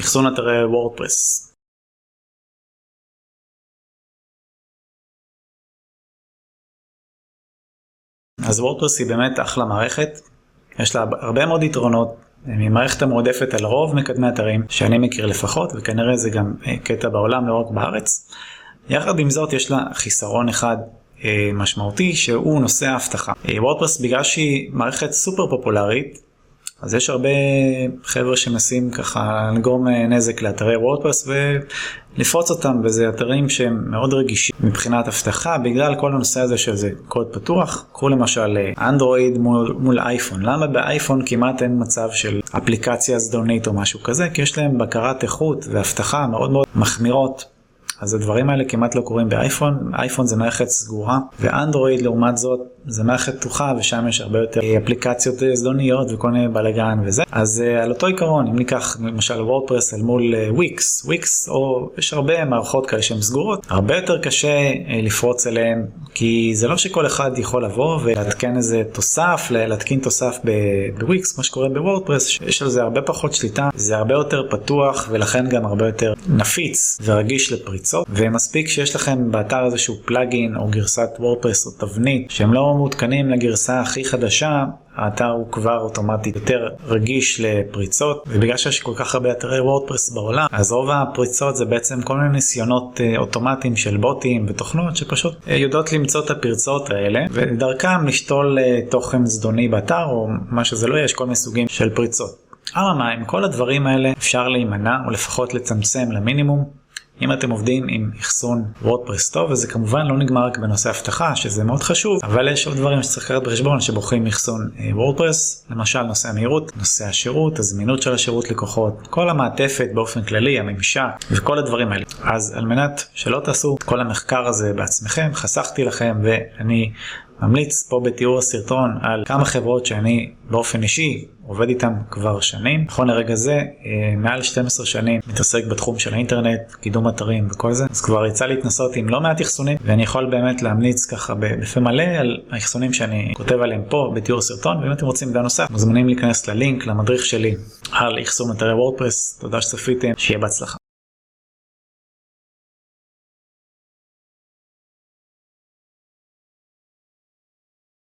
אחסון אתרי וורדפרס אז וורדפרס היא באמת אחלה מערכת, יש לה הרבה מאוד יתרונות, היא מערכת המועדפת על רוב מקדמי אתרים שאני מכיר לפחות וכנראה זה גם קטע בעולם לא רק בארץ. יחד עם זאת יש לה חיסרון אחד משמעותי שהוא נושא האבטחה. וורדפרס בגלל שהיא מערכת סופר פופולרית אז יש הרבה חבר'ה שמנסים ככה לגרום נזק לאתרי וורדפרס ולפרוץ אותם וזה אתרים שהם מאוד רגישים מבחינת אבטחה בגלל כל הנושא הזה שזה קוד פתוח. קחו למשל אנדרואיד מול, מול אייפון, למה באייפון כמעט אין מצב של אפליקציה זדונית או משהו כזה? כי יש להם בקרת איכות ואבטחה מאוד מאוד מחמירות. אז הדברים האלה כמעט לא קורים באייפון, אייפון זה מערכת סגורה ואנדרואיד לעומת זאת זה מערכת פתוחה ושם יש הרבה יותר אפליקציות זדוניות וכל מיני בלאגן וזה. אז על אותו עיקרון אם ניקח למשל וורדפרס אל מול וויקס, וויקס או יש הרבה מערכות כאלה שהן סגורות, הרבה יותר קשה לפרוץ אליהן כי זה לא שכל אחד יכול לבוא ולהתקן איזה תוסף, להתקין תוסף בוויקס כמו שקורה בוורדפרס, יש על זה הרבה פחות שליטה, זה הרבה יותר פתוח ולכן גם הרבה יותר נפיץ ורגיש לפריצה. ומספיק שיש לכם באתר איזשהו plugin או גרסת וורדפרס או תבנית שהם לא מעודכנים לגרסה הכי חדשה האתר הוא כבר אוטומטית יותר רגיש לפריצות ובגלל שיש כל כך הרבה אתרי וורדפרס בעולם אז רוב הפריצות זה בעצם כל מיני ניסיונות אוטומטיים של בוטים ותוכנות שפשוט יודעות למצוא את הפרצות האלה ודרכם לשתול תוכן זדוני באתר או מה שזה לא יהיה יש כל מיני סוגים של פריצות. אממה עם כל הדברים האלה אפשר להימנע או לפחות לצמצם למינימום אם אתם עובדים עם אחסון וורדפרס טוב וזה כמובן לא נגמר רק בנושא אבטחה שזה מאוד חשוב אבל יש עוד דברים שצריך לקחת בחשבון שבוחרים אחסון וורדפרס למשל נושא המהירות, נושא השירות, הזמינות של השירות לקוחות, כל המעטפת באופן כללי, הממשק וכל הדברים האלה. אז על מנת שלא תעשו את כל המחקר הזה בעצמכם חסכתי לכם ואני ממליץ פה בתיאור הסרטון על כמה חברות שאני באופן אישי עובד איתם כבר שנים. נכון לרגע זה מעל 12 שנים מתעסק בתחום של האינטרנט, קידום אתרים וכל זה. אז כבר יצא להתנסות עם לא מעט אחסונים ואני יכול באמת להמליץ ככה בפה מלא על האחסונים שאני כותב עליהם פה בתיאור הסרטון ואם אתם רוצים מידע נוסף מוזמנים להיכנס ללינק למדריך שלי על אחסון אתרי וורדפרס. תודה שצפיתם, שיהיה בהצלחה.